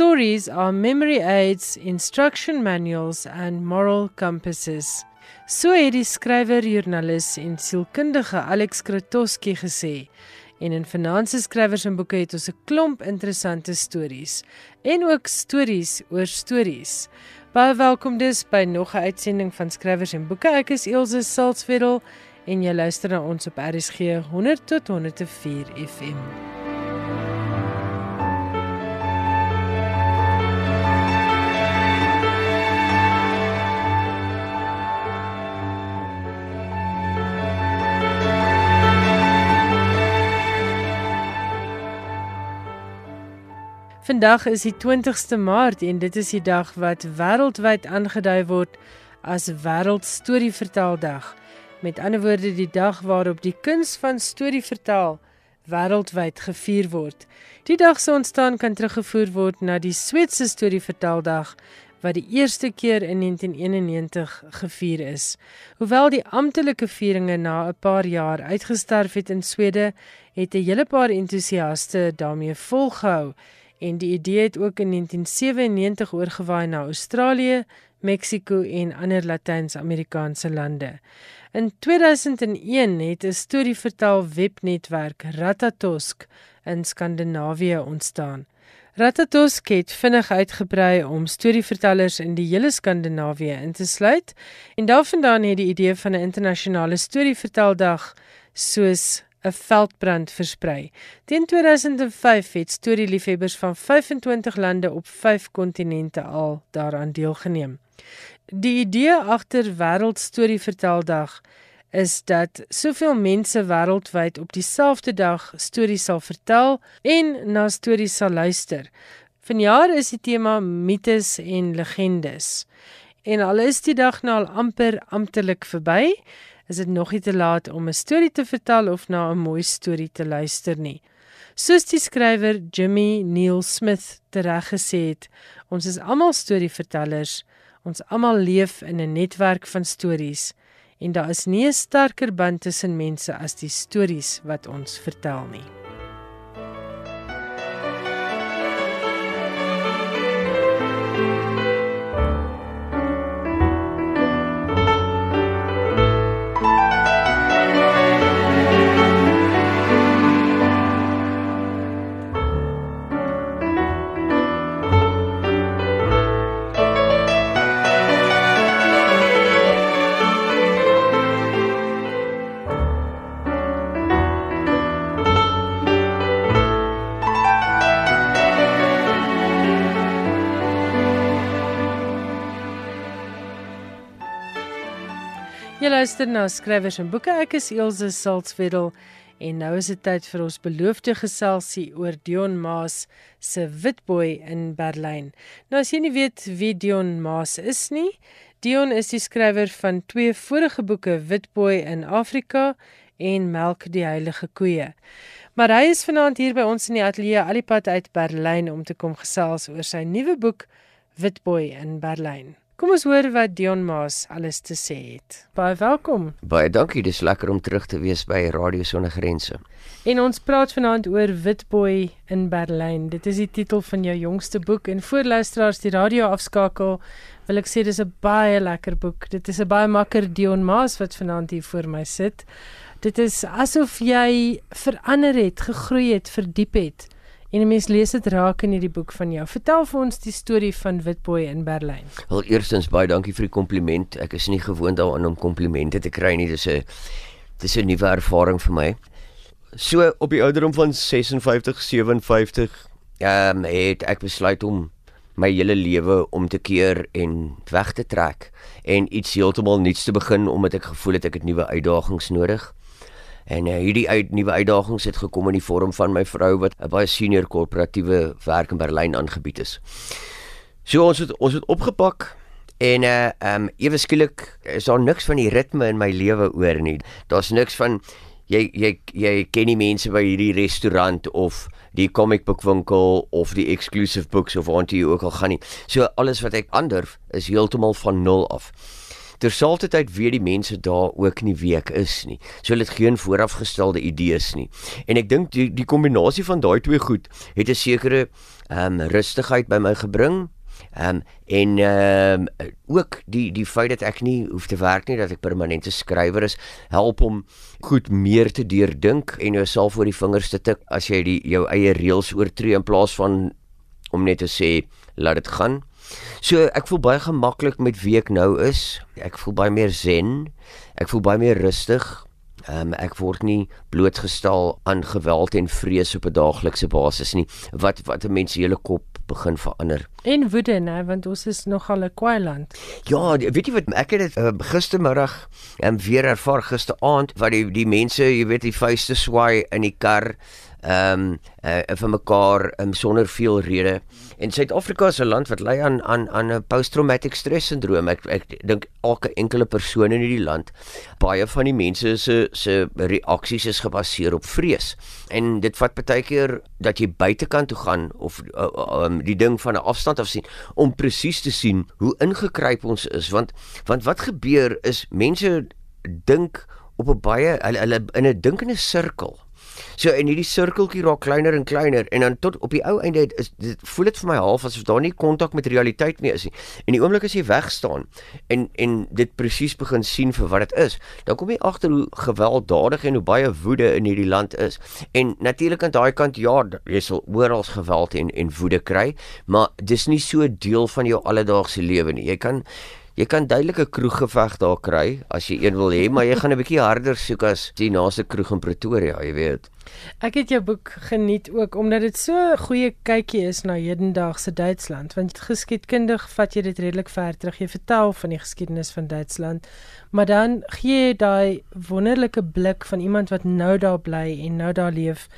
Stories are memory aids, instruction manuals and moral compasses. So het die skrywer, joernalis en sielkundige Alex Kratoski gesê. En in Finanse Skrywers en Boeke het ons 'n klomp interessante stories en ook stories oor stories. Baie welkom dus by nog 'n uitsending van Skrywers en Boeke. Ek is Elsje Salzwetel en jy luister na ons op RSG 100 tot 104 FM. Vandag is die 20ste Maart en dit is die dag wat wêreldwyd aangedui word as Wêreldstorieverteldag. Met ander woorde die dag waarop die kuns van storievertel wêreldwyd gevier word. Die dag se ontstaan kan teruggevoer word na die Sweedse storieverteldag wat die eerste keer in 1991 gevier is. Hoewel die amptelike vieringe na 'n paar jaar uitgestorf het in Swede, het 'n hele paar entoesiaste daarmee volgehou en die idee het ook in 1997 oorgewaai na Australië, Mexiko en ander Latyns-Amerikaanse lande. In 2001 het 'n storievertaal webnetwerk Ratatosk in Skandinawië ontstaan. Ratatosk het vinnig uitgebrei om storievertellers in die hele Skandinawië in te sluit en daarvandaan het die idee van 'n internasionale storieverteldag soos 'n veldbrand versprei. Teen 2005 het storieliefhebbers van 25 lande op 5 kontinente al daaraan deelgeneem. Die idee agter Wêreldstorieverteldag is dat soveel mense wêreldwyd op dieselfde dag stories sal vertel en na stories sal luister. Vanjaar is die tema mites en legendes. En al is die dag nou al amper amptelik verby, is dit nog nie te laat om 'n storie te vertel of na 'n mooi storie te luister nie. Soos die skrywer Jimmy Neil Smith tereg gesê het, ons is almal storievertellers. Ons almal leef in 'n netwerk van stories en daar is nie 'n sterker band tussen mense as die stories wat ons vertel nie. Luister na skrywers en boeke. Ek is Elsje Salzwetel en nou is dit tyd vir ons beloofde geselsie oor Dion Maas se Witboy in Berlyn. Nou as jy nie weet wie Dion Maas is nie, Dion is die skrywer van twee vorige boeke, Witboy in Afrika en Melk die heilige koeie. Maar hy is vanaand hier by ons in die ateljee Alipad uit Berlyn om te kom gesels oor sy nuwe boek Witboy in Berlyn. Kom ons hoor wat Dion Maas alles te sê het. Baie welkom. Baie dankie, dis lekker om terug te wees by Radio Sonder Grense. En ons praat vanaand oor Witboy in Berlyn. Dit is die titel van jou jongste boek en voor luisteraars die radio afskakel, wil ek sê dis 'n baie lekker boek. Dit is 'n baie makker Dion Maas wat vanaand hier voor my sit. Dit is asof jy verander het, gegroei het, verdiep het. En 'n mens lees dit raak in hierdie boek van jou. Vertel vir ons die storie van Witboy in Berlyn. Wel eerstens baie dankie vir die kompliment. Ek is nie gewoond daaraan om komplimente te kry nie. Dis 'n dis 'n nuwe ervaring vir my. So op die ouderdom van 56, 57, ehm um, het ek besluit om my hele lewe om te keer en weg te trek en iets heeltemal nuuts te begin omdat ek gevoel het ek het nuwe uitdagings nodig. En uh, hierdie uit nuwe uitdagings het gekom in die vorm van my vrou wat 'n baie senior korporatiewe werk in Berlyn aangebied is. So ons het ons het opgepak en uh um ewe skielik is daar niks van die ritme in my lewe oor nie. Daar's niks van jy jy jy ken nie mense by hierdie restaurant of die comic book winkel of die exclusive books of waar jy ook al gaan nie. So alles wat ek ander is heeltemal van nul af. Terselfdertyd weet die mense daar ook nie wie ek is nie. So hulle het geen voorafgestelde idees nie. En ek dink die die kombinasie van daai twee goed het 'n sekere ehm um, rustigheid by my gebring. Ehm um, en ehm um, ook die die feit dat ek nie hoef te werk nie dat ek permanente skrywer is help om goed meer te deurdink en jouself voor die vingers te tik as jy die jou eie reëls oortree in plaas van om net te sê laat dit gaan. So ek voel baie gemaklik met wie ek nou is. Ek voel baie meer zen. Ek voel baie meer rustig. Ehm um, ek word nie blootgestel aan geweld en vrees op 'n daaglikse basis nie. Wat wat 'n mens se hele kop begin verander. En woede, né, want ons is nogal 'n kwaai land. Ja, weet jy wat ek het dit uh, gistermiddag en um, weer ervaar gisteraand wat die die mense, jy weet, die vuiste swaai in die kar ehm um, uh, vir mekaar um, sonder veel rede. En Suid-Afrika is 'n land wat ly aan aan aan 'n post-traumatic stress sindroom. Ek ek dink elke enkele persoon in hierdie land, baie van die mense se se reaksies is gebaseer op vrees. En dit vat baie keer dat jy buitekant toe gaan of uh, um, die ding van 'n afstand af sien om presies te sien hoe ingekruip ons is want want wat gebeur is mense dink op 'n baie hulle hulle in 'n dinkende sirkel So en hierdie sirkeltjie raak kleiner en kleiner en dan tot op die ou einde is dit voel dit vir my half asof daar nie kontak met realiteit meer is nie. En die oomblik as jy weg staan en en dit presies begin sien vir wat dit is, dan kom jy agter hoe gewelddadig en hoe baie woede in hierdie land is. En natuurlik aan daai kant ja, jy sal oral geweld en en woede kry, maar dis nie so deel van jou alledaagse lewe nie. Jy kan Jy kan duidelike kroeggeveg daar kry as jy een wil hê, maar jy gaan 'n bietjie harder soek as die naaste kroeg in Pretoria, jy weet. Ek het jou boek geniet ook omdat dit so 'n goeie kykie is na hedendaagse Duitsland, want geskiedkundig vat jy dit redelik ver terug. Jy vertel van die geskiedenis van Duitsland, maar dan gee jy daai wonderlike blik van iemand wat nou daar bly en nou daar leef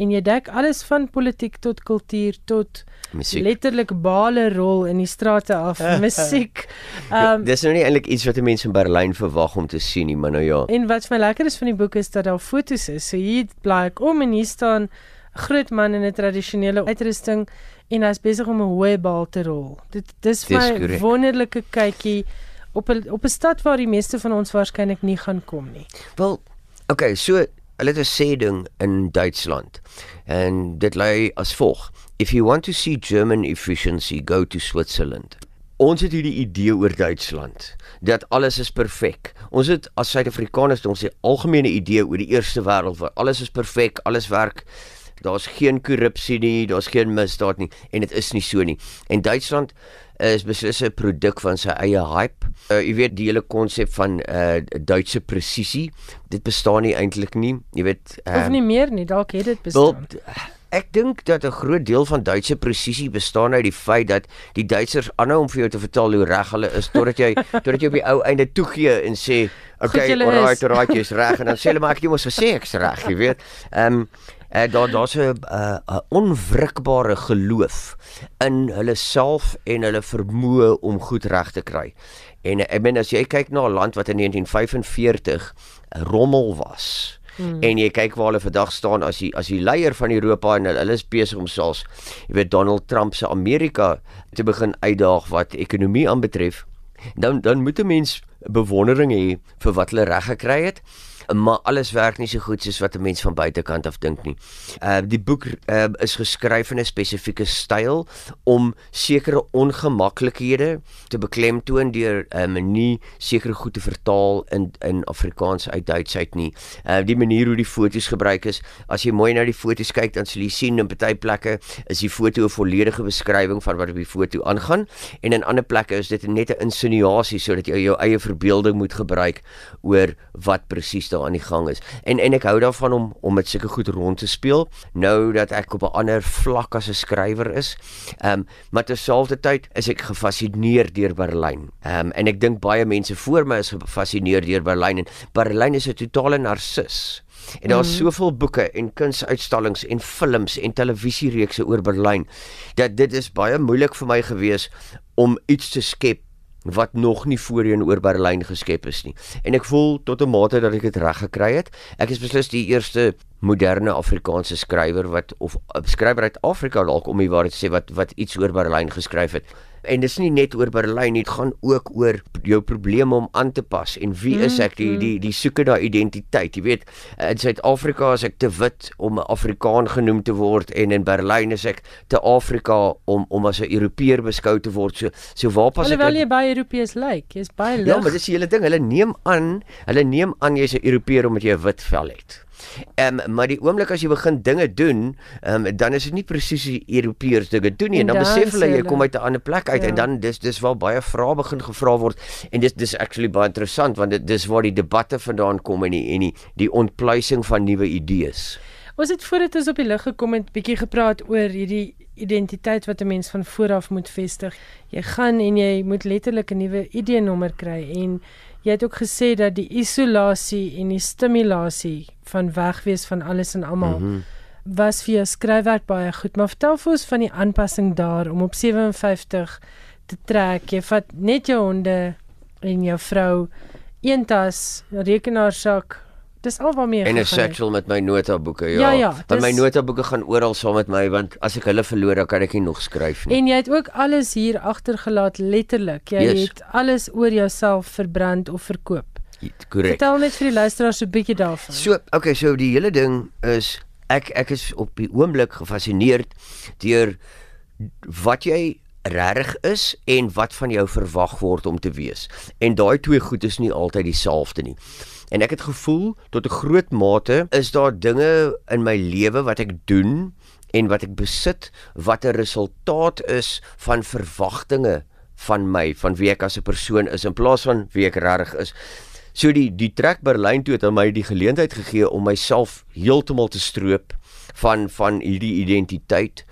en jy dek alles van politiek tot kultuur tot musiek. letterlik bale rol in die strate af musiek. Um, dis nou nie eintlik iets wat mense in Berlyn verwag om te sien nie, maar nou ja. En wat vir my lekker is van die boek is dat daar foto's is. So hier bly ek om en hier staan groot man in 'n tradisionele uitrusting en hy's besig om 'n hoë bal te rol. Dit dis vir my wonderlike kykie op 'n op 'n stad waar die meeste van ons waarskynlik nie gaan kom nie. Wel, okay, so hulle het 'n sê ding in Duitsland. En dit lê as volg: If you want to see German efficiency, go to Switzerland. Ons het hierdie idee oor Duitsland dat alles is perfek. Ons het as Suid-Afrikaners ons het algemene idee oor die eerste wêreld waar alles is perfek, alles werk. Daar's geen korrupsie nie, daar's geen misdaad nie en dit is nie so nie. En Duitsland is beslis 'n produk van sy eie hype. Uh, jy weet die hele konsep van uh Duitse presisie, dit bestaan nie eintlik nie. Jy weet uh, of nie meer nie, dalk het dit bestaan. Wel, ek dink dat 'n groot deel van Duitse presisie bestaan uit die feit dat die Duitsers aanhou om vir jou te vertel hoe reg hulle is totdat jy totdat jy op die ou einde toegee en sê, "Okay, alright, alright, jy's reg." En dan sê hulle maar ek jy mos gesê ek's reg, jy weet. Ehm um, uh, daar daar's 'n 'n onwrikbare geloof in hulle self en hulle vermoë om goed reg te kry. En ek meen as jy kyk na 'n land wat in 1945 rommel was Hmm. En jy kyk waar hulle vandag staan as die as die leier van Europa en hulle is besig om selfs jy weet Donald Trump se Amerika te begin uitdaag wat ekonomie aanbetref dan dan moet 'n mens bewondering hê vir wat hulle reg gekry het maar alles werk nie so goed soos wat 'n mens van buitekant af dink nie. Uh die boek uh, is geskryf in 'n spesifieke styl om sekere ongemaklikhede te beklemtoon deur 'n um, nie sekere goed te vertaal in in Afrikaans uit Duits uit nie. Uh die manier hoe die foto's gebruik is, as jy mooi na die foto's kyk dan sal jy sien in party plekke is die foto 'n volledige beskrywing van wat op die foto aangaan en in ander plekke is dit net 'n insinuasie sodat jy jou eie verbeelding moet gebruik oor wat presies daar aan die gang is. En en ek hou daarvan om om met sulke goed rond te speel nou dat ek op 'n ander vlak as 'n skrywer is. Ehm um, maar terselfdertyd is ek gefassineer deur Berlyn. Ehm um, en ek dink baie mense voor my is gefassineer deur Berlyn en Berlyn is 'n totale narcis. En daar's mm. soveel boeke en kunsuitstallings en films en televisiereekse oor Berlyn dat dit is baie moeilik vir my gewees om iets te skep wat nog nie voorheen oor Berlyn geskep is nie. En ek voel tot 'n mate dat ek dit reg gekry het. Ek is beslis die eerste moderne Afrikaanse skrywer wat of skrywer uit Afrika dalk om die waarheid te sê wat wat iets oor Berlyn geskryf het. En dis nie net oor Berlyn nie, dit gaan ook oor jou probleme om aan te pas en wie is ek die die die soeke daai identiteit. Jy weet, in Suid-Afrika is ek te wit om 'n Afrikaan genoem te word en in Berlyn is ek te Afrika om om as 'n Europeër beskou te word. So so waar pas ek? Alhoewel jy baie Europeërs lyk, like, jy's baie lig. Ja, maar dis die hele ding. Hulle neem aan, hulle neem aan jy's 'n Europeër omdat jy 'n wit vel het. Ehm um, maar die oomblik as jy begin dinge doen, ehm um, dan is dit nie presies die Europeërs dinge doen nie en, en dan besef hulle jy kom uit 'n ander plek uit ja. en dan dis dis waar baie vrae begin gevra word en dis dis actually baie interessant want dit dis waar die debatte vandaan kom en die en die die ontpluising van nuwe idees. Was dit voordat ons op die lig gekom het bietjie gepraat oor hierdie identiteit wat 'n mens van vooraf moet vestig. Jy gaan en jy moet letterlik 'n nuwe ID-nommer kry en Jy het ook gesê dat die isolasie en die stimulasie van wegwees van alles en almal mm -hmm. was vir jou skryfwerk baie goed, maar vertel vir ons van die aanpassing daar om op 57 te trek. Jy vat net jou honde en jou vrou, een tas, 'n rekenaarsak, Dis al waarmee en 'n satchel met my notaboeke ja. Ja ja. Want my notaboeke gaan oral saam met my want as ek hulle verloor dan kan ek nie nog skryf nie. En jy het ook alles hier agtergelaat letterlik. Jy yes. het alles oor jouself verbrand of verkoop. Korrek. Vertel net vir die luisteraars so 'n bietjie daarvan. So, okay, so die hele ding is ek ek is op die oomblik gefassineerd deur wat jy regtig is en wat van jou verwag word om te wees. En daai twee goed is nie altyd dieselfde nie. En ek het gevoel tot 'n groot mate is daar dinge in my lewe wat ek doen en wat ek besit wat 'n resultaat is van verwagtinge van my, van wie ek as 'n persoon is in plaas van wie ek regtig is. So die die trek Berlyn toe het aan my die geleentheid gegee om myself heeltemal te stroop van van hierdie identiteit.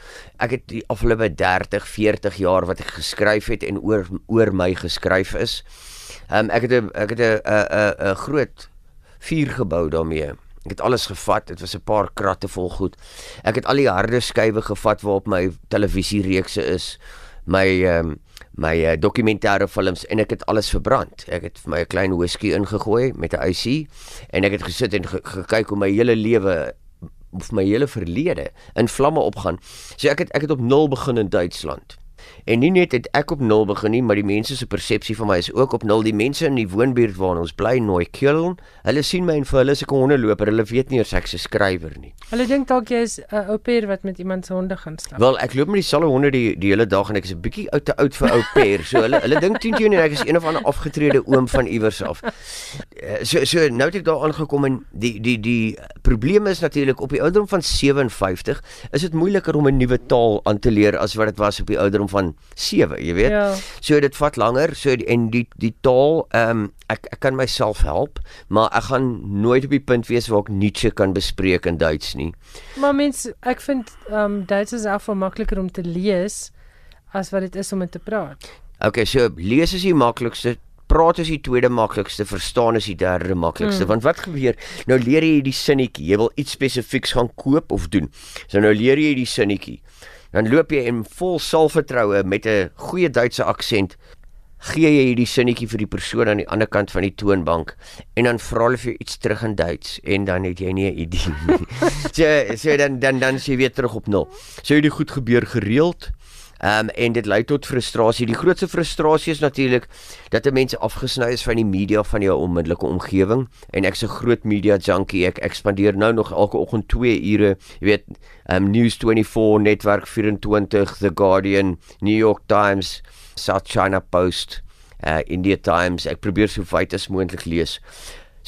Ek het die afgelope 30, 40 jaar wat ek geskryf het en oor oor my geskryf is. Ehm um, ek het ek het 'n 'n 'n groot vuur gebou daarmee. Ek het alles gevat. Dit was 'n paar kratte vol goed. Ek het al die harde skywe gevat waarop my televisiereekse is, my ehm um, my uh, dokumentêre films en ek het alles verbrand. Ek het vir my 'n klein whisky ingegooi met 'n IC en ek het gesit en ge gekyk hoe my hele lewe of my hele verlede in vlamme opgaan. So ek het ek het op 0 begin in Duitsland. En nie net het ek op 0 begin nie, maar die mense se persepsie van my is ook op 0. Die mense in die woonbuurt waar ons bly, Nooikeln, hulle sien my en vir hulle is ek 'n hondeloper. Hulle weet nie eers ek 'n skrywer nie. Hulle dink dalk jy is 'n uh, ou pair wat met iemand se honde gaan stap. Wel, ek loop met dieselfde honde die die hele dag en ek is 'n bietjie oud te oud vir ou pair. So hulle hulle dink teen teen ek is een of ander afgetrede oom van iewers af. Eh, so so nou het ek daar aangekom en die die die probleem is natuurlik op die ouderdom van 57 is dit moeiliker om 'n nuwe taal aan te leer as wat dit was op die ouderdom van 7, jy weet. Ja. So dit vat langer. So die, en die die taal ehm um, ek ek kan myself help, maar ek gaan nooit op die punt wees waar ek Nietzsche kan bespreek in Duits nie. Maar mens ek vind ehm um, Duits is af makliker om te lees as wat dit is om te praat. Okay, so lees is die maklikste praat is die tweede maklikste, verstaan is die derde maklikste. Mm. Want wat gebeur? Nou leer jy die sinnetjie. Jy wil iets spesifieks gaan koop of doen. So nou leer jy die sinnetjie dan loop jy in vol selfvertroue met 'n goeie Duitse aksent gee jy hierdie sinnetjie vir die persoon aan die ander kant van die toonbank en dan vra hulle vir iets terug in Duits en dan het jy nie 'n idee nie. so so dan dan dan sê jy weer terug op nul. So het dit goed gebeur gereeld. Ehm um, en dit lei tot frustrasie. Die grootste frustrasie is natuurlik dat 'n mens afgesny is van die media van jou onmiddellike omgewing en ek's 'n groot media junkie. Ek ekspandeer nou nog elke oggend 2 ure, jy weet, ehm um, News 24, Netwerk 24, The Guardian, New York Times, South China Post, uh India Times. Ek probeer so wyd as moontlik lees.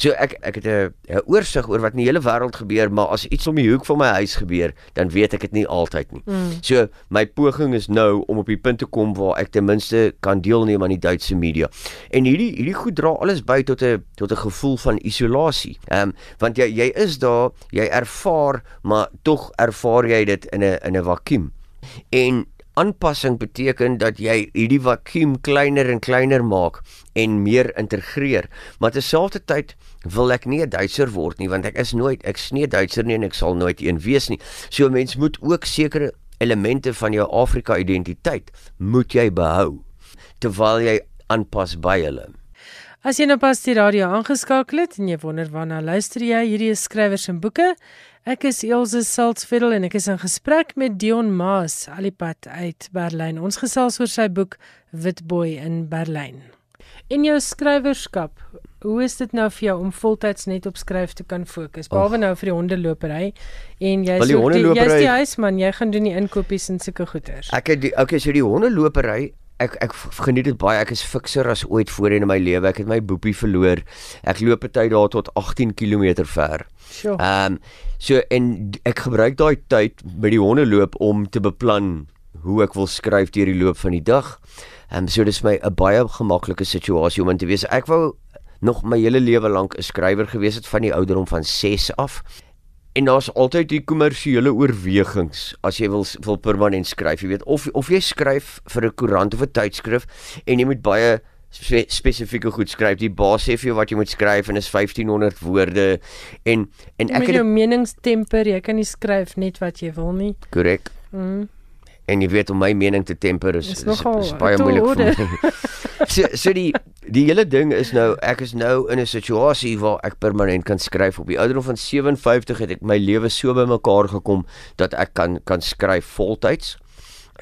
So ek ek het 'n oorsig oor wat in die hele wêreld gebeur, maar as iets om die hoek van my huis gebeur, dan weet ek dit nie altyd nie. Mm. So my poging is nou om op die punt te kom waar ek ten minste kan deelneem aan die Duitse media. En hierdie hierdie goed dra alles by tot 'n tot 'n gevoel van isolasie. Ehm um, want jy jy is daar, jy ervaar, maar tog ervaar jy dit in 'n in 'n vakuum. En aanpassing beteken dat jy hierdie vakuum kleiner en kleiner maak en meer integreer. Maar terselfdertyd wil ek nie 'n Duitser word nie want ek is nooit ek snie Duitser nie en ek sal nooit een wees nie. So mens moet ook sekere elemente van jou Afrika identiteit moet jy behou terwyl jy aanpas by hulle. As jy nou pas die radio aangeskakel het en jy wonder waarna luister jy, hierdie is skrywers en boeke. Ek is Elsje Salzveld en ek is in gesprek met Dion Maas, alipad uit Berlyn. Ons gesels oor sy boek Witboy in Berlyn. In jou skrywerskap, hoe is dit nou vir jou om voltyds net op skryf te kan fokus? Behalwe nou vir die hondelopery en jy die is ook die, jy's hondelopery- die huisman, jy gaan doen die inkopies en sulke goeders. Ek het die okay, so die hondelopery Ek ek geniet dit baie. Ek is fikser as ooit voorheen in my lewe. Ek het my boepie verloor. Ek loop party daar tot 18 km ver. Sjoe. Ehm um, so en ek gebruik daai tyd by die hondeloop om te beplan hoe ek wil skryf deur die loop van die dag. Ehm um, so dis my 'n baie gemaklike situasie om in te wees. Ek wou nog my hele lewe lank 'n skrywer gewees het van die ouderdom van 6 af. En daar's altyd die kommersiële oorwegings as jy wil wil permanent skryf, jy weet of of jy skryf vir 'n koerant of 'n tydskrif en jy moet baie spe spesifieke goed skryf. Die baas sê vir jou wat jy moet skryf en is 1500 woorde en en Ek met jou meningstemper, jy kan nie skryf net wat jy wil nie. korrek Mm. En jy weet om my mening te temper is is, nogal is baie 'n tall moeilik order. vir my. so so die die hele ding is nou ek is nou in 'n situasie waar ek permanent kan skryf op die ouderdom van 57 het ek my lewe so bymekaar gekom dat ek kan kan skryf voltyds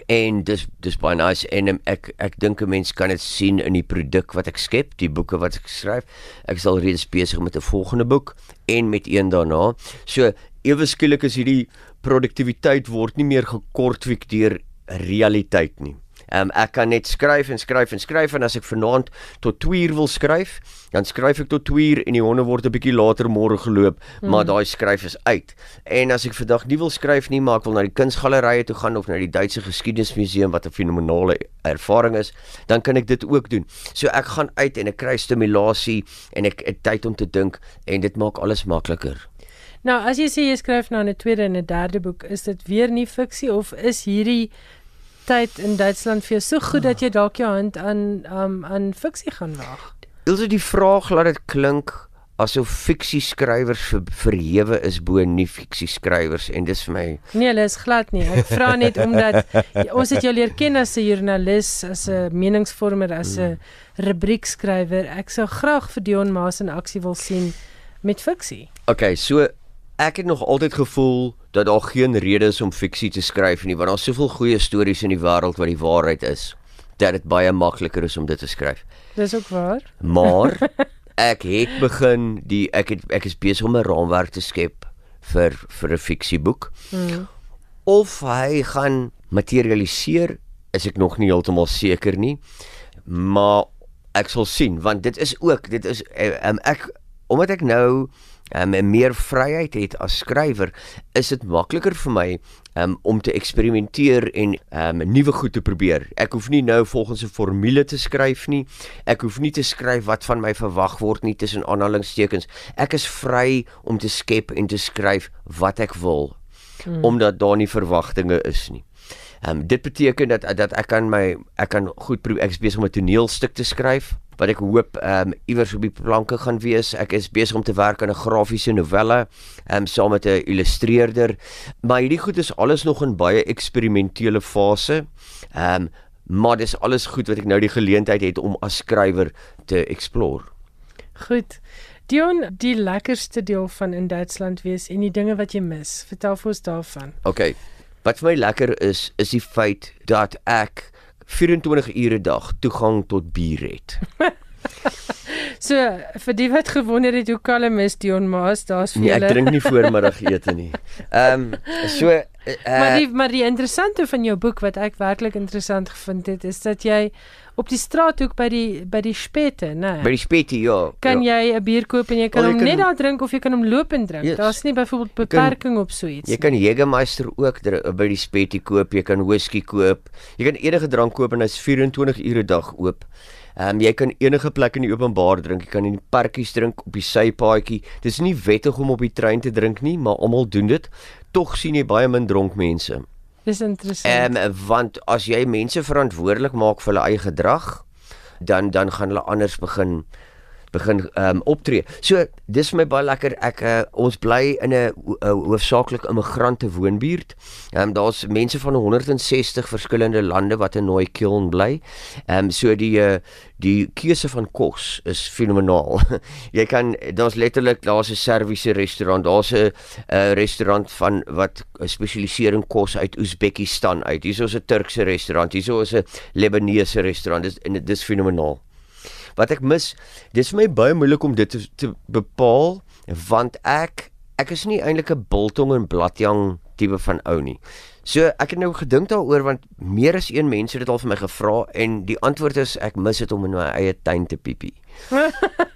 en dis dis baie nice en um, ek ek dink 'n mens kan dit sien in die produk wat ek skep, die boeke wat ek skryf. Ek is al reeds besig met 'n volgende boek en met een daarna. So ewe skielik is hierdie produktiwiteit word nie meer gekortwiek deur realiteit nie. Ehm um, ek kan net skryf en skryf en skryf en as ek vanaand tot 2 uur wil skryf, dan skryf ek tot 2 uur en die honde word 'n bietjie later môre geloop, mm. maar daai skryf is uit. En as ek vandag nie wil skryf nie, maar ek wil na die kunsgalerye toe gaan of na die Duitse Geskiedenismuseum wat 'n fenominale ervaring is, dan kan ek dit ook doen. So ek gaan uit en ek kry stimulasie en ek het tyd om te dink en dit maak alles makliker. Nou, as jy sê jy skryf nou 'n tweede en 'n derde boek, is dit weer nie fiksie of is hierdie tyd in Duitsland vir jou so goed dat jy dalk jou hand aan um, aan fiksie gaan waag? Ilse die vraag laat dit klink asof fiksieskrywers ver, verhewe is bo nie fiksieskrywers en dis vir my Nee, hulle is glad nie. Ek vra net omdat ons het jou leer ken as 'n joernalis, as 'n meningsvormer, as 'n rubriekskrywer. Ek sou graag vir Dion Maas in aksie wil sien met fiksie. Okay, so ek het nog altyd gevoel dat daar geen rede is om fiksie te skryf nie, want daar's soveel goeie stories in die wêreld wat die waarheid is dat dit baie makliker is om dit te skryf. Dis ook waar. Maar ek het begin die ek het ek is besig om 'n raamwerk te skep vir vir 'n fiksieboek. Hmm. Of hy gaan materialiseer, is ek nog nie heeltemal seker nie. Maar ek sal sien want dit is ook dit is um, ek omdat ek nou um, meer vryheid het as skrywer, is dit makliker vir my um, om te eksperimenteer en um, nuwe goed te probeer. Ek hoef nie nou volgens 'n formule te skryf nie. Ek hoef nie te skryf wat van my verwag word nie tussen aanhalingstekens. Ek is vry om te skep en te skryf wat ek wil hmm. omdat daar nie verwagtinge is nie. Ehm um, dit beteken dat dat ek kan my ek kan goed probeer ek is besig om 'n toneelstuk te skryf wat ek hoop ehm um, iewers op die planke gaan wees. Ek is besig om te werk aan 'n grafiese novelle ehm um, saam met 'n illustreerder. Maar hierdie goed is alles nog in baie eksperimentele fase. Ehm um, maar dis alles goed wat ek nou die geleentheid het om as skrywer te explore. Goed. Dion, die lekkerste deel van in Duitsland wees en die dinge wat jy mis. Vertel vir ons daarvan. Okay. Wat vir my lekker is, is die feit dat ek 24 ure 'n dag toegang tot bier het. So, vir die wat gewonder het hoe kalm is Dion Maas, daar's vir Nee, ek julle. drink nie voormiddagete nie. Ehm um, so uh, Maar die maar die interessante van jou boek wat ek werklik interessant gevind het, is dat jy op die straathoek by die by die spete, né? by die spetie ja. kan ja. jy 'n bier koop en jy kan Wel, jy hom kan- net daar drink of jy kan hom loop en drink. Yes. Daar's nie byvoorbeeld kan- beperking op so iets Jy kan Jägermeister ook dr- by die spetie koop, jy kan whisky koop. Jy kan enige drank koop en hy's 24 ure 'n dag oop. Ehm um, jy kan enige plek in die openbaar drink. Jy kan in die parkies drink, op die sypaadjie. Dis nie wettig om op die trein te drink nie, maar almal doen dit. Tog sien jy baie min dronk mense. Dis interessant. Ehm um, want as jy mense verantwoordelik maak vir hulle eie gedrag, dan dan gaan hulle anders begin begin ehm um, optree. So dis vir my baie lekker. Ek uh, ons bly in 'n uh, hoofsaaklik immigrante woonbuurt. Ehm um, daar's mense van 160 verskillende lande wat in Nooikiln bly. Ehm um, so die uh, die keuse van kos is fenomenaal. jy kan daar's letterlik daar's 'n Serviese restaurant, daar's 'n uh, restaurant van wat spesialiseer in kos uit Oezbekistan uit. Hier's ons 'n Turkse restaurant, hier's ons 'n Lebanese restaurant. Dis en dit is fenomenaal. Wat ek mis, dis vir my baie moeilik om dit te, te bepaal want ek ek is nie eintlik 'n biltong en bladjang tipe van ou nie. So ek het nou gedink daaroor want meer as een mens het dit al vir my gevra en die antwoord is ek mis dit om in my eie tuin te piepie.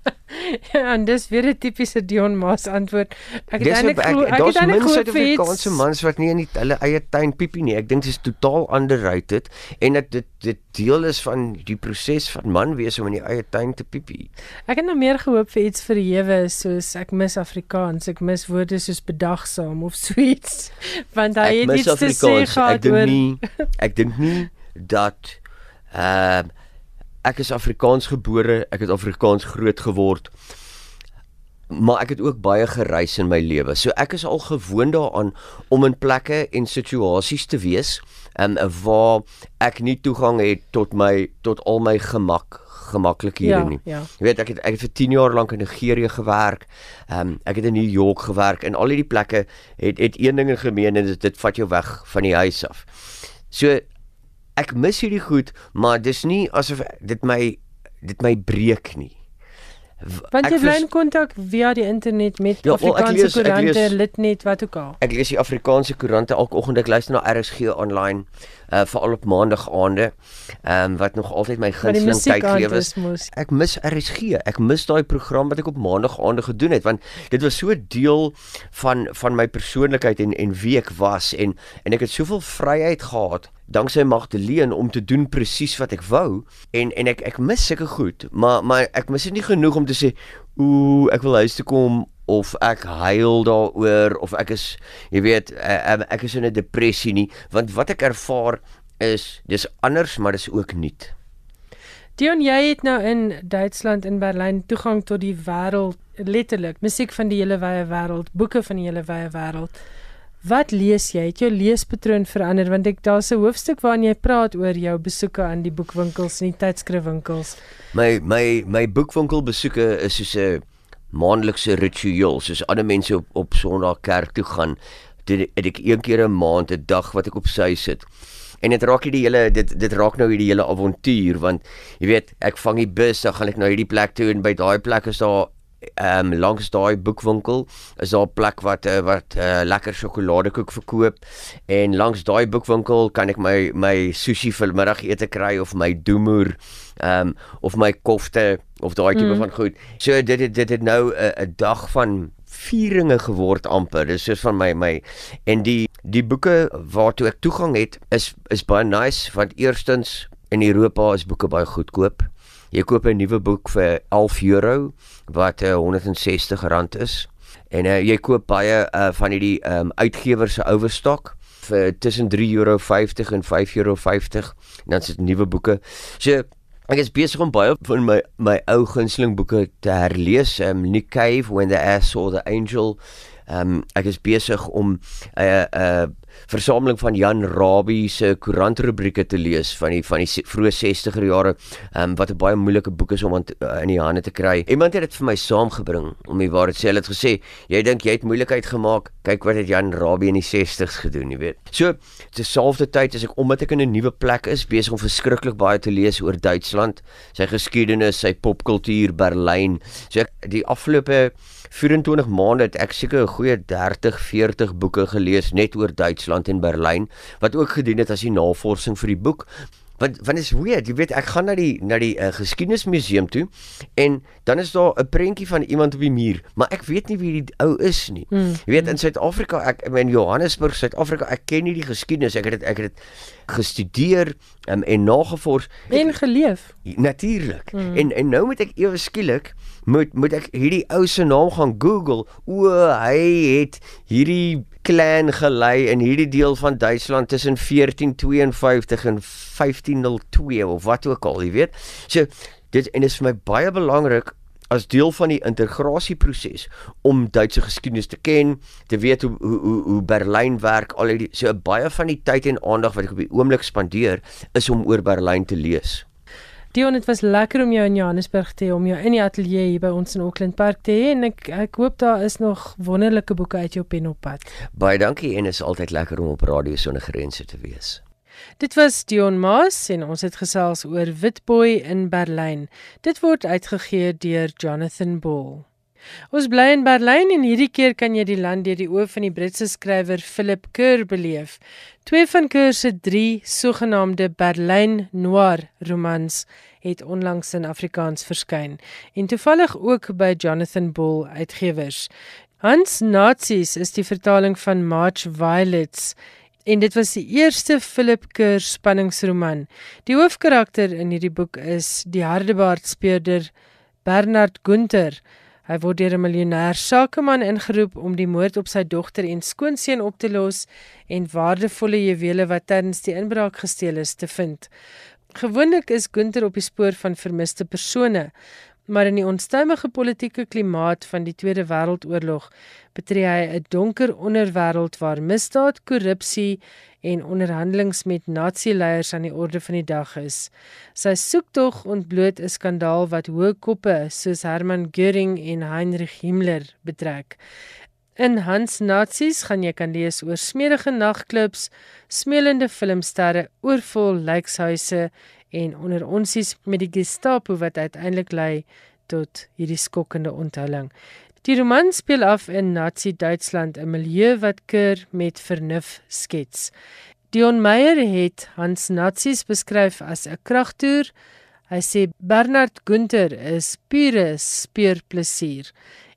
ja, en dis weer 'n tipiese Dion Maas antwoord. Ek het eintlik glo ek het eintlik glo vir Afrikaanse mans wat nie in die, hulle eie tuin piepie nie. Ek dink dit is totaal underrated en dat dit dit deel is van die proses van man wees om in die eie tuin te piepie. Ek het nou meer gehoop vir iets verhewe soos ek mis Afrikaans. Ek mis woorde soos bedagsaam of sweets want hy het iets te sê gehad ek nie, ek dink nie dat ehm uh, ek is Afrikaans gebore, ek het Afrikaans groot geword. Maar ek het ook baie gereis in my lewe. So ek is al gewoond daaraan om in plekke en situasies te wees, en um, waar ek nie toegang het tot my tot al my gemak gemaklik hier ja, nie. Ja. Jy weet ek het ek het vir 10 jaar lank in Nigerië gewerk. Ehm um, ek het in New York gewerk en al hierdie plekke het het een ding gemeen en dit, dit vat jou weg van die huis af. So ek mis hierdie goed, maar dis nie asof dit my dit my breek nie. Want jy bly in kontak via die internet met ja, Afrikaanse koerante, Litnet, wat ook al. Ek lees die Afrikaanse koerante elke oggend. Ek luister na RSG online, uh veral op maandag aande. Ehm um, wat nog altyd my gunsteling tyd is. Ek mis RSG. Ek mis daai program wat ek op maandag aande gedoen het want dit was so deel van van my persoonlikheid en en wie ek was en en ek het soveel vryheid gehad danksy Magdalene om te doen presies wat ek wou en en ek ek mis sulke goed maar maar ek mis dit nie genoeg om te sê ooh ek wil huis toe kom of ek huil daaroor of ek is jy weet eh, eh, ek is in 'n depressie nie want wat ek ervaar is dis anders maar dis ook nuut Dion jy het nou in Duitsland in Berlyn toegang tot die wêreld letterlik musiek van die hele wye wêreld boeke van die hele wye wêreld Wat lees jy? Het jou leespatroon verander want ek daar's 'n hoofstuk waarin jy praat oor jou besoeke aan die boekwinkels en die tydskrifwinkels. My my my boekwinkelbesoeke is soos 'n maandelikse ritueel, soos ander mense op op Sondag kerk toe gaan. Dit het ek een keer 'n maand 'n dag wat ek op sy sit. En dit raak hierdie hele dit dit raak nou hierdie hele avontuur want jy weet, ek vang die bus, dan gaan ek na hierdie plek toe en by daai plek is daar ehm um, langs daai boekwinkel is daar 'n plek wat uh, wat uh, lekker sjokoladekoek verkoop en langs daai boekwinkel kan ek my my sushi vir middagete kry of my doemoer ehm um, of my kofte of daai tipe mm. van goed. So dit dit dit het nou 'n dag van vieringe geword amper. Dis soos van my my en die die boeke waartoe ek toegang het is is baie nice want eerstens in Europa is boeke baie goedkoop. Jy koop 'n nuwe boek vir 11 euro wat uh, eh, 160 rand is. En uh, jy koop baie uh, van hierdie um, uitgewers se overstok vir tussen 3.50 euro en 5.50 euro. Dan is dit nuwe boeke. So ek is besig om baie van my my ou gunsteling boeke te herlees. Um, Nick Cave When the Ass Saw the Angel. Um, ek is besig om 'n uh, uh, versameling van Jan Rabie se koerantrubrieke te lees van die van die vroeë 60er jare um, wat 'n baie moeilike boek is om aan, uh, in die hande te kry. Iemand het dit vir my saamgebring om die waarheid sê. Hulle het gesê, "Jy dink jy het moeilikheid gemaak. Kyk wat het Jan Rabie in die 60's gedoen, jy weet." So, terselfdertyd as ek omdat ek in 'n nuwe plek is, besig om verskriklik baie te lees oor Duitsland, sy geskiedenis, sy popkultuur, Berlyn. So ek die afgelope 24 maande het ek seker 'n goeie 30, 40 boeke gelees net oor Duitsland en Berlyn wat ook gedien het as die navorsing vir die boek. Want want is weird, jy weet ek gaan na die na die uh, geskiedenismuseum toe en dan is daar 'n prentjie van iemand op die muur, maar ek weet nie wie die ou is nie. Mm. Jy weet in Suid-Afrika, ek in Johannesburg, Suid-Afrika, ek ken nie die geskiedenis. Ek het dit ek het dit gestudeer um, en nagevors en geleef. Natuurlik. Mm. En en nou moet ek ewe skielik moet moet ek hierdie ou se naam gaan Google. O, hy het hierdie clan gelei in hierdie deel van Duitsland tussen 1452 en 1502 of wat ook al, jy weet. So dit en dit is vir my baie belangrik as deel van die integrasieproses om Duitse geskiedenis te ken, te weet hoe hoe hoe Berlyn werk, al die so baie van die tyd en aandag wat ek op die oomblik spandeer is om oor Berlyn te lees. Dion, dit was lekker om jou in Johannesburg te hê, om jou in die ateljee hier by ons in Auckland Park te hê en ek ek hoop daar is nog wonderlike boeke uit jou pen op pad. Baie dankie en is altyd lekker om op Radio Sonder Grense te wees. Dit was Dion Maas en ons het gesels oor Witboy in Berlyn. Dit word uitgegee deur Jonathan Ball. Ons bly in Berlyn en hierdie keer kan jy die land deur die oë van die Britse skrywer Philip Kerr beleef. Twee van Kerr se drie sogenaamde Berlyn Noir romans het onlangs in Afrikaans verskyn en toevallig ook by Jonathan Bull Uitgewers. Hans Nazis is die vertaling van March Violets en dit was die eerste Philip Kerr spanningsroman. Die hoofkarakter in hierdie boek is die hardebaard speurder Bernard Gunther. Hy word deur 'n miljonêr sakeman ingeroep om die moord op sy dogter en skoonseun op te los en waardevolle juwele wat tydens die inbraak gesteel is te vind. Gewoonlik is Gunther op die spoor van vermiste persone, maar in die onstuimige politieke klimaat van die Tweede Wêreldoorlog betree hy 'n donker onderwêreld waar misdaad, korrupsie en onderhandelinge met nazi-leiers aan die orde van die dag is. Sy soektog ontbloot 'n skandaal wat hoë koppe soos Hermann Göring en Heinrich Himmler betrek. In Hans Nazis gaan jy kan lees oor smedige nagklubs, smeelende filmsterre, oorvol lijkshuise en onder onsies met die Gestapo wat uiteindelik lei tot hierdie skokkende onthulling. Die roman speel af in Nazi-Duitsland, 'n milieu wat keur met vernuf skets. Dion Meyer het Hans Nazis beskryf as 'n kragtoer. Hy sê Bernard Gunther is pure speurplesier.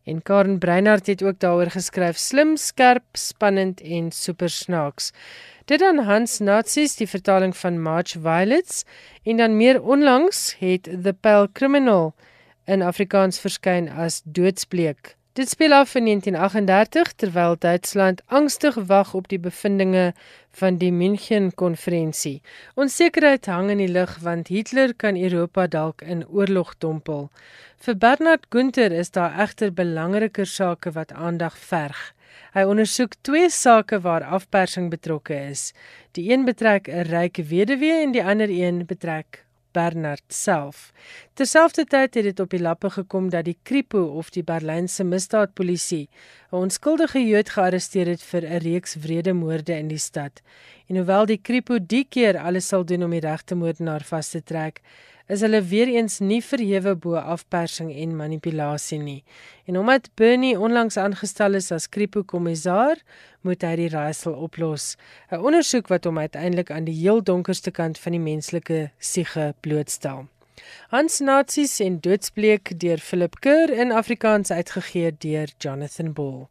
En Karen Breinhardt het ook daaroor geskryf: slim, skerp, spannend en super snaaks. Dit dan Hans Nazis die vertaling van March Violets en dan meer onlangs het The Pale Criminal in Afrikaans verskyn as Doodsbleek. Dit speel af in 1938 terwyl Duitsland angstig wag op die bevindinge van die München konferensie. Onsekerheid hang in die lug want Hitler kan Europa dalk in oorlog dompel. Vir Bernard Gunther is daar egter belangriker sake wat aandag verg. Hy ondersoek twee sake waar afpersing betrokke is. Die een betrek 'n ryk weduwee en die ander een betrek Bernard self. Terselfdertyd het dit op die lappe gekom dat die Kripo of die Berlynse misdaadpolisie 'n onskuldige Jood gearresteer het vir 'n reeks wrede moorde in die stad. En hoewel die Kripo die keer alles sal doen om die regte moordenaar vas te trek, is hulle weer eens nie verhewe bo afpersing en manipulasie nie. En omdat Bernie onlangs aangestel is as kripo-kommissaar, moet hy die raaisel oplos. 'n Ondersoek wat hom uiteindelik aan die heel donkerste kant van die menslike siege blootstel. Hans Nazis en doodsbleek deur Philip Kerr in Afrikaans uitgegee deur Jonathan Ball.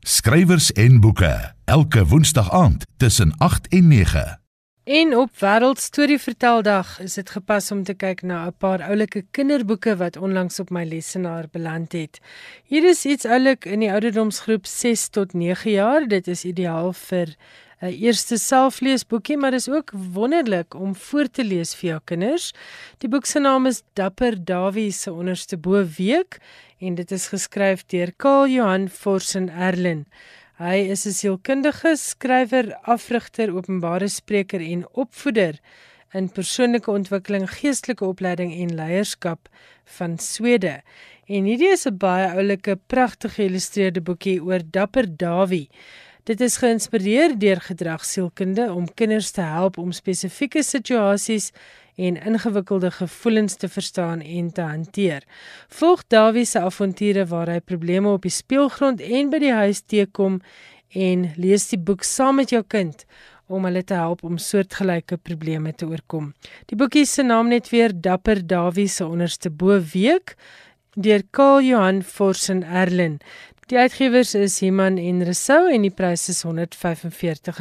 Skrywers en boeke elke woensdag aand tussen 8 en 9. En op Wêreld Storie Verteldag is dit gepas om te kyk na 'n paar oulike kinderboeke wat onlangs op my lesenaar beland het. Hier is iets oulik in die ouderdomsgroep 6 tot 9 jaar. Dit is ideaal vir 'n eerste selfleesboekie, maar dis ook wonderlik om voor te lees vir jou kinders. Die boek se naam is Dapper Dawie se onderste bo week en dit is geskryf deur Karl Johan Forsen Erlen. Hy is 'n sielkundige, skrywer, afrigter, openbare spreker en opvoeder in persoonlike ontwikkeling, geestelike opleiding en leierskap van Swede. En hierdie is 'n baie oulike, pragtige geïllustreerde boekie oor dapper Dawie. Dit is geïnspireer deur gedragsielkunde om kinders te help om spesifieke situasies en ingewikkelde gevoelens te verstaan en te hanteer. Volg Dawie se avonture waar hy probleme op die speelgrond en by die huis teekom en lees die boek saam met jou kind om hulle te help om soortgelyke probleme te oorkom. Die boekie se naam net weer Dapper Dawie se onderste bo week deur Karl Johan Forsen Erlen. Die uitgewers is Iman en Resou en die prys is R145.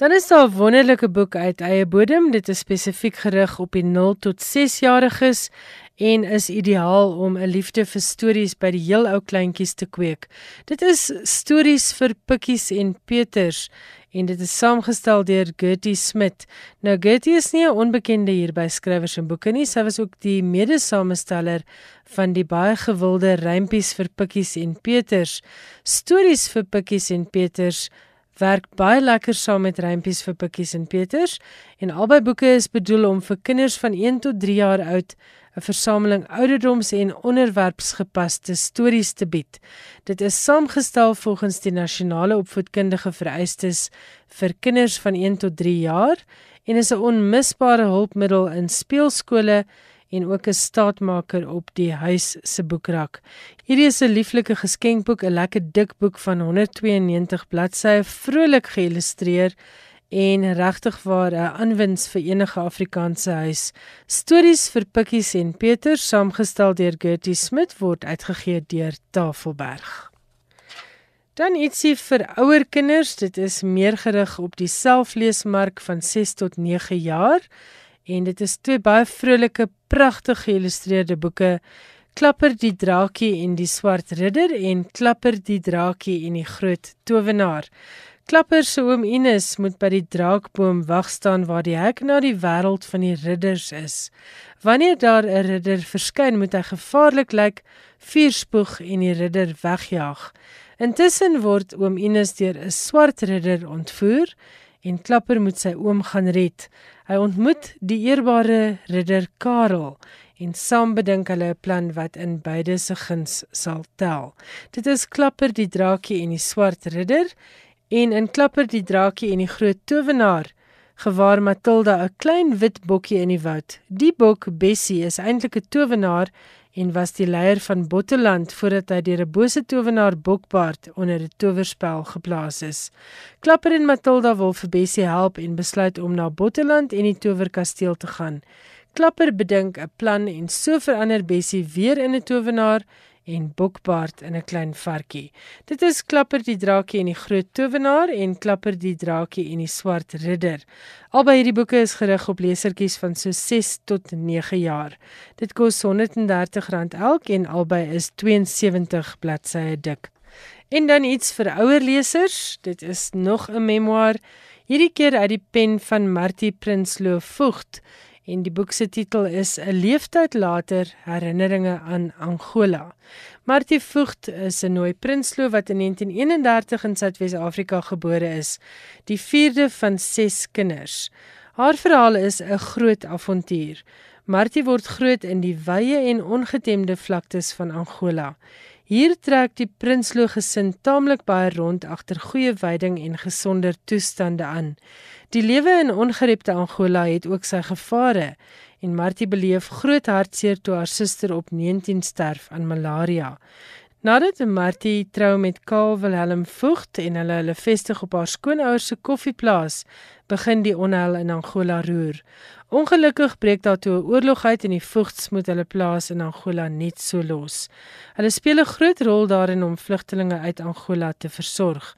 Dan is daar 'n wonderlike boek uit eie bodem. Dit is spesifiek gerig op die 0 tot 6 jariges en is ideaal om 'n liefde vir stories by die heel ou kleintjies te kweek. Dit is stories vir pikkies en peters en dit is saamgestel deur Gertie Smit. Nou Gertie is nie 'n onbekende hier by skrywers en boeke nie. Sy was ook die mede-samesteller van die baie gewilde Rympies vir Pikkies en Peters. Stories vir Pikkies en Peters werk baie lekker saam met Rympies vir Pikkies en Peters en albei boeke is bedoel om vir kinders van 1 tot 3 jaar oud 'n versameling ouderdoms- en onderwerpsgepaste stories te bied. Dit is saamgestel volgens die nasionale opvoedkundige vereistes vir kinders van 1 tot 3 jaar en is 'n onmisbare hulpmiddel in speelskole en ook 'n staatmaker op die huis se boekrak. Hierdie is 'n lieflike geskenkboek, 'n lekker dik boek van 192 bladsye, vrolik geïllustreer en regtig waar 'n aanwins vir enige Afrikaanse huis. Stories vir Pikkies en Peter saamgestel deur Gertie Smit word uitgegee deur Tafelberg. Dan ietsie vir ouer kinders, dit is meer gerig op die selfleesmark van 6 tot 9 jaar en dit is twee baie vrolike, pragtig geïllustreerde boeke. Klapper die draakie en die swart ridder en Klapper die draakie en die groot towenaar. Klapper se oom Ines moet by die draakboom wag staan waar die hek na die wêreld van die ridders is. Wanneer daar 'n ridder verskyn, moet hy gevaarlik lyk, vuur spoeg en die ridder wegjaag. Intussen word oom Ines deur 'n swart ridder ontvoer en Klapper moet sy oom gaan red. Hy ontmoet die eerbare ridder Karel en saam bedink hulle 'n plan wat in beide se guns sal tel. Dit is Klapper die draakie en die swart ridder en in klapper die draakie en die groot towenaar gewaar Matilda 'n klein wit bokkie in die woud. Die bok Bessie is eintlik 'n towenaar en was die leier van Botteland voordat hy deur 'n bose towenaar Bokbaard onder 'n towerspel geplaas is. Klapper en Matilda wil vir Bessie help en besluit om na Botteland en die towerkasteel te gaan. Klapper bedink 'n plan en so verander Bessie weer in 'n towenaar en Bokbaard in 'n klein varkie. Dit is Klapper die draakie en die groot towenaar en Klapper die draakie en die swart ridder. Albei hierdie boeke is gerig op lesertjies van so 6 tot 9 jaar. Dit kos R130 elk en albei is 72 bladsye dik. En dan iets vir ouer lesers, dit is nog 'n memoir, hierdie keer uit die pen van Martie Prinsloo Vogt en die boek se titel is 'n leeftyd later herinneringe aan Angola. Martie Vogt is 'n nooi prinsloo wat in 1931 in Suid-Afrika gebore is, die vierde van 6 kinders. Haar verhaal is 'n groot avontuur. Martie word groot in die wye en ongetemde vlaktes van Angola. Hier trek die prinsloo gesin taamlik baie rond agter goeie veiding en gesonder toestande aan. Die lewe in ongerepte Angola het ook sy gevare en Martie beleef groot hartseer toe haar suster op 19 sterf aan malaria. Nadat Martie trou met Karl Wilhelm Vogt en hulle hulle vestig op haar skoonouers se koffieplaas, begin die onheil in Angola roer. Ongelukkig breek daar toe 'n oorlog uit en die Vogts moet hulle plaas in Angola net so los. Hulle speel 'n groot rol daarin om vlugtelinge uit Angola te versorg.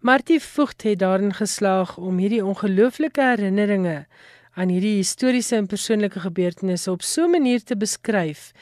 Martie Vogt het daarin geslaag om hierdie ongelooflike herinneringe aan hierdie historiese en persoonlike gebeurtenisse op so 'n manier te beskryf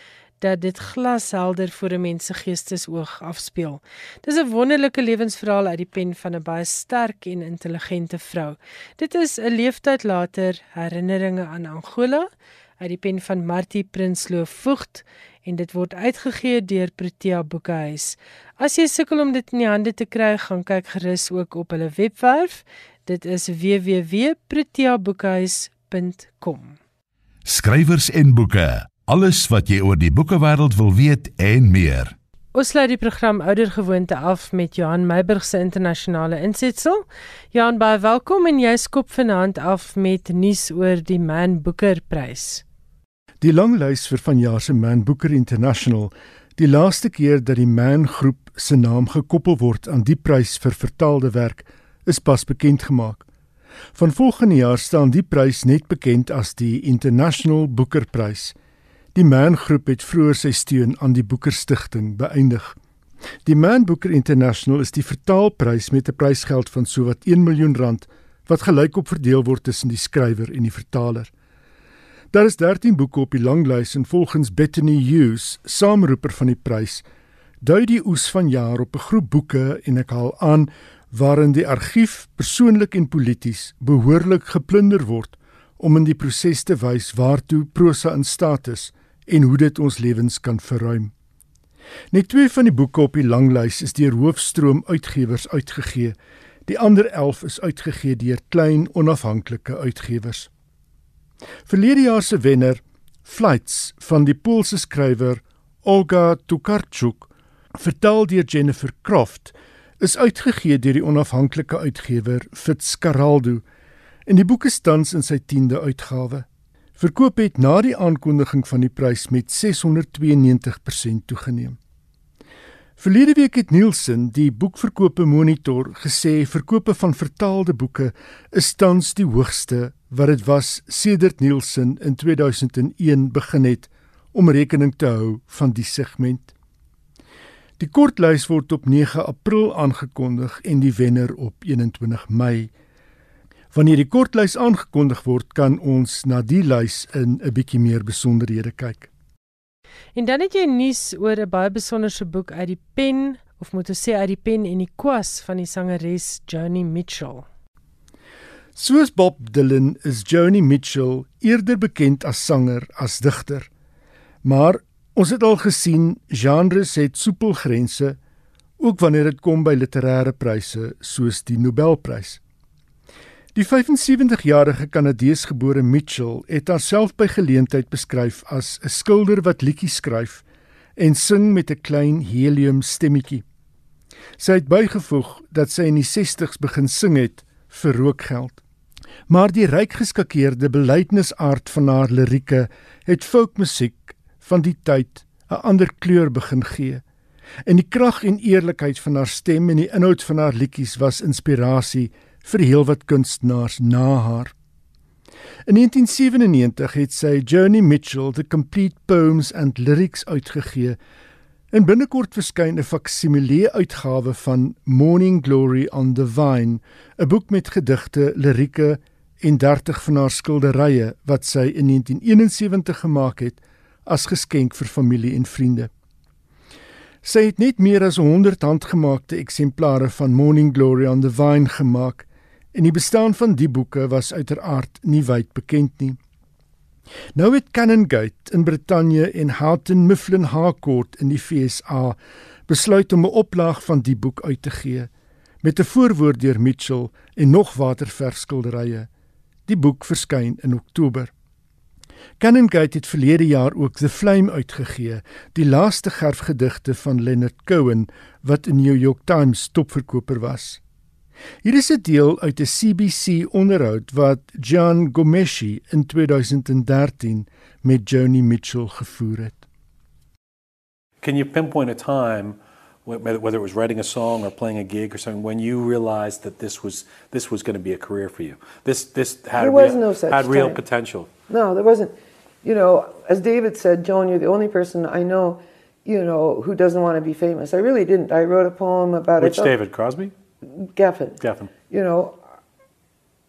dat dit glashelder voor 'n mens se geestesoog afspeel. Dis 'n wonderlike lewensverhaal uit die pen van 'n baie sterk en intelligente vrou. Dit is 'n leeftyd later herinneringe aan Angola uit die pen van Martie Prinsloo Vogt en dit word uitgegee deur Protea Boekhuis. As jy sukkel om dit in die hande te kry, gaan kyk gerus ook op hulle webwerf. Dit is www.proteaboekhuis.com. Skrywers en boeke. Alles wat jy oor die boekewêreld wil weet en meer. Ons sluit die program Oudergewoonte af met Johan Meiburg se internasionale insetsel. Johan, baie welkom en jy skop vanaand af met nuus oor die Man Booker Prys. Die lang lys vir vanjaar se Man Booker International, die laaste keer dat die Man groep se naam gekoppel word aan die prys vir vertaalde werk, is pas bekend gemaak. Van volgende jaar staan die prys net bekend as die International Booker Prys. Die Man groep het vroeër sy steun aan die Booker Stichting beëindig. Die Man Booker International is die vertaalprys met 'n prysgeld van sowat 1 miljoen rand wat gelykop verdeel word tussen die skrywer en die vertaler. Daar is 13 boeke op die langlys en volgens Bethany Hughes, saamroeper van die prys, dui die oes van jaar op 'n groep boeke en ek haal aan waarin die argief persoonlik en polities behoorlik geplunder word om in die proses te wys waartoe prosa in staat is en hoe dit ons lewens kan verruim. Net twee van die boeke op die langlys is deur Hoofstroom Uitgewers uitgegee. Die ander 11 is uitgegee deur klein onafhanklike uitgewers. Verlede jaar se wenner, Flights van die Poolse skrywer Olga Tokarczuk, vertaal deur Jennifer Croft, is uitgegee deur die onafhanklike uitgewer Fitzcarraldo en die boek is tans in sy 10de uitgawe. Verkoop het na die aankondiging van die prys met 692% toegeneem. Verlede week het Nielsen, die boekverkope monitor, gesê verkope van vertaalde boeke is tans die hoogste wat dit was sedert Nielsen in 2001 begin het om rekening te hou van die segment. Die kortlys word op 9 April aangekondig en die wenner op 21 Mei. Wanneer die kortlys aangekondig word, kan ons na die lys in 'n bietjie meer besonderhede kyk. En dan het jy nuus oor 'n baie besonderse boek uit die pen of moet ons sê uit die pen en die kwas van die sangeres Joni Mitchell. Soos Bob Dylan is Joni Mitchell eerder bekend as sanger as digter. Maar ons het al gesien genres het soepel grense ook wanneer dit kom by literêre pryse soos die Nobelprys. Die 75-jarige Kanadeesgebore Mitchell het haarself by geleentheid beskryf as 'n skilder wat liedjies skryf en sing met 'n klein helium stemmetjie. Sy het bygevoeg dat sy in die 60's begin sing het vir rookgeld. Maar die ryk geskakeerde belydenisaard van haar lirieke het folkmusiek van die tyd 'n ander kleur begin gee. En die krag en eerlikheid van haar stem en die inhoud van haar liedjies was inspirasie vir heelwat kunstenaars na haar. In 1997 het sy Journey Mitchell The Complete Poems and Lyrics uitgegee. En binnekort verskyn 'n faksimile uitgawe van Morning Glory on the Vine, 'n boek met gedigte, lirieke en 30 van haar skilderye wat sy in 1971 gemaak het as geskenk vir familie en vriende. Sy het net meer as 100 handgemaakte eksemplare van Morning Glory on the Vine gemaak en die bestaan van die boeke was uiteraard nie wyd bekend nie. Nou het Canongate in Brittanje en Houghton Mifflin Harcourt in die FSA besluit om 'n oplaag van die boek uit te gee met 'n voorwoord deur Mitchell en nog waterverfskilderye. Die boek verskyn in Oktober. Canongate het verlede jaar ook The Flame uitgegee, die laaste gerfgedigte van Leonard Cohen wat in New York Times topverkoper was. Hier is 'n deel uit 'n CBC onderhoud wat John Gomeshi in 2013 met Joni Mitchell gevoer het. Can you pinpoint a time whether it was writing a song or playing a gig or something when you realized that this was this was going to be a career for you? This this had there was real, no such had real time. potential. No, there wasn't. You know, as David said, Joan, you're the only person I know, you know, who doesn't want to be famous. I really didn't. I wrote a poem about Which it. David Crosby? Geffen. Geffen. You know,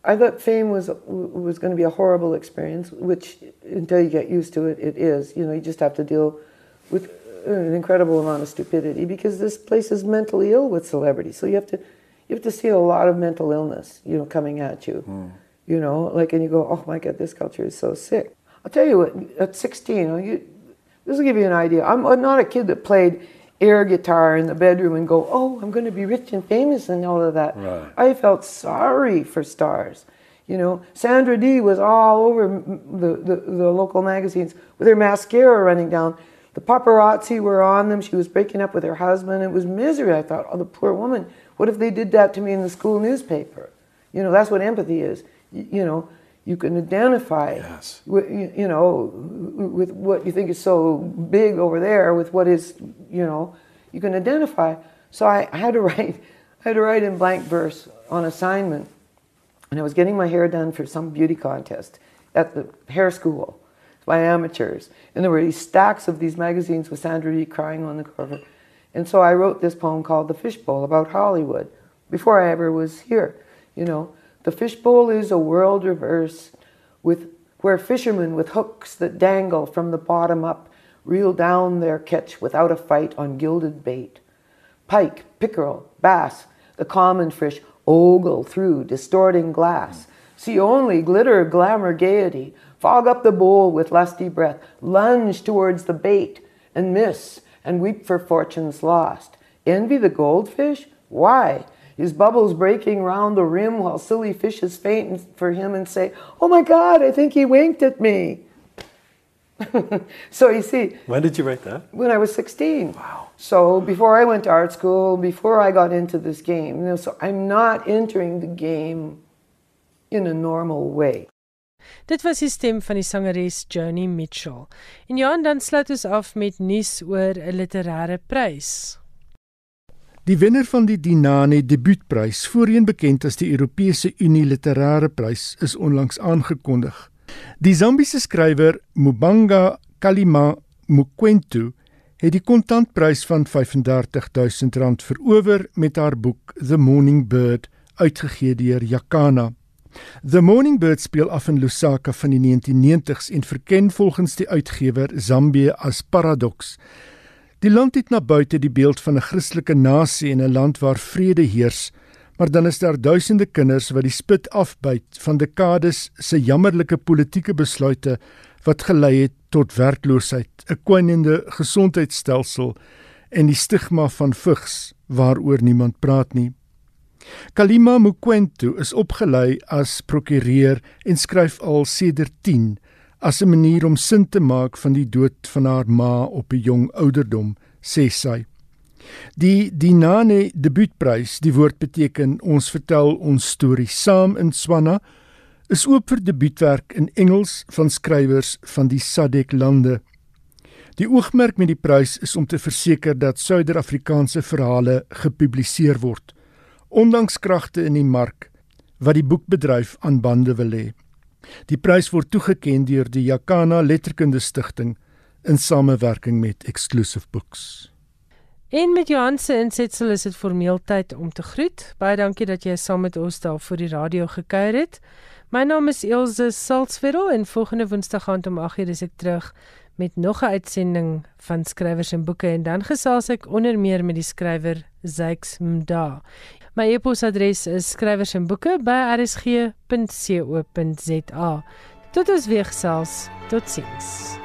I thought fame was was going to be a horrible experience, which until you get used to it, it is. You know, you just have to deal with an incredible amount of stupidity because this place is mentally ill with celebrities. So you have to you have to see a lot of mental illness, you know, coming at you. Hmm. You know, like and you go, oh my god, this culture is so sick. I'll tell you what. At 16, you, this will give you an idea. I'm not a kid that played air guitar in the bedroom and go, oh, I'm going to be rich and famous and all of that. Right. I felt sorry for stars. You know, Sandra Dee was all over the, the, the local magazines with her mascara running down. The paparazzi were on them. She was breaking up with her husband. It was misery. I thought, oh, the poor woman. What if they did that to me in the school newspaper? You know, that's what empathy is. You, you know, you can identify, Yes. with, you, know, with what you think is so big over there with what is, you know, you can identify. So I, I had to write, I had to write in blank verse on assignment, and I was getting my hair done for some beauty contest at the hair school by amateurs, and there were these stacks of these magazines with Sandra Dee crying on the cover, and so I wrote this poem called "The Fishbowl" about Hollywood before I ever was here, you know. The fishbowl is a world reverse with where fishermen with hooks that dangle from the bottom up reel down their catch without a fight on gilded bait. Pike, pickerel, bass, the common fish ogle through distorting glass. See only glitter, glamour, gaiety, fog up the bowl with lusty breath, lunge towards the bait and miss, and weep for fortunes lost. Envy the goldfish? Why? His bubbles breaking round the rim while silly fishes faint for him and say, Oh my God, I think he winked at me. so you see. When did you write that? When I was 16. Wow. So before I went to art school, before I got into this game, you know, so I'm not entering the game in a normal way. Dit was die stem van die sangeres Joni Mitchell. En ja, en dan sluit ons af met nuus oor 'n literêre prys. Die wenner van die Dinane Debuutprys, voorheen bekend as die Europese Unie Literêre Prys, is onlangs aangekondig. Die Zambiese skrywer Mubanga Kalima Mukwentu het die kontantprys van R35000 verower met haar boek The Morning Bird, uitgegee deur Yakana. The Morning Bird speel af in Lusaka van die 1990s en verken volgens die uitgewer Zambië as paradoks. Die land het na buite die beeld van 'n Christelike nasie en 'n land waar vrede heers, maar dan is daar duisende kinders wat die spit afbyt van dekades se jammerlike politieke besluite wat gelei het tot werkloosheid, 'n kwynende gesondheidstelsel en die stigma van vigs waaroor niemand praat nie. Kalima Mukwentu is opgelei as prokureur en skryf al sedert 10 as 'n manier om sin te maak van die dood van haar ma op 'n jong ouderdom, sê sy. Die Dinane debuutprys, die woord beteken ons vertel ons storie saam in Swana, is oop vir debuutwerk in Engels van skrywers van die SADC lande. Die oogmerk met die prys is om te verseker dat Suider-Afrikaanse verhale gepubliseer word ondanks kragte in die mark wat die boekbedryf aan bande wil hê. Die prys word toegekend deur die Jakana Letterkunde Stichting in samewerking met Exclusive Books. En met Johan se insetsel is dit formeel tyd om te groet. Baie dankie dat jy saam met ons daar voor die radio gekuier het. My naam is Elsje Salzwetel en volgende Woensdag aand om 8:00 is ek terug met nog 'n uitsending van skrywers en boeke en dan gesels ek onder meer met die skrywer Zykes Mda. My e-posadres is skrywersenboeke@rsg.co.za. Tot ons weer gesels. Totsiens.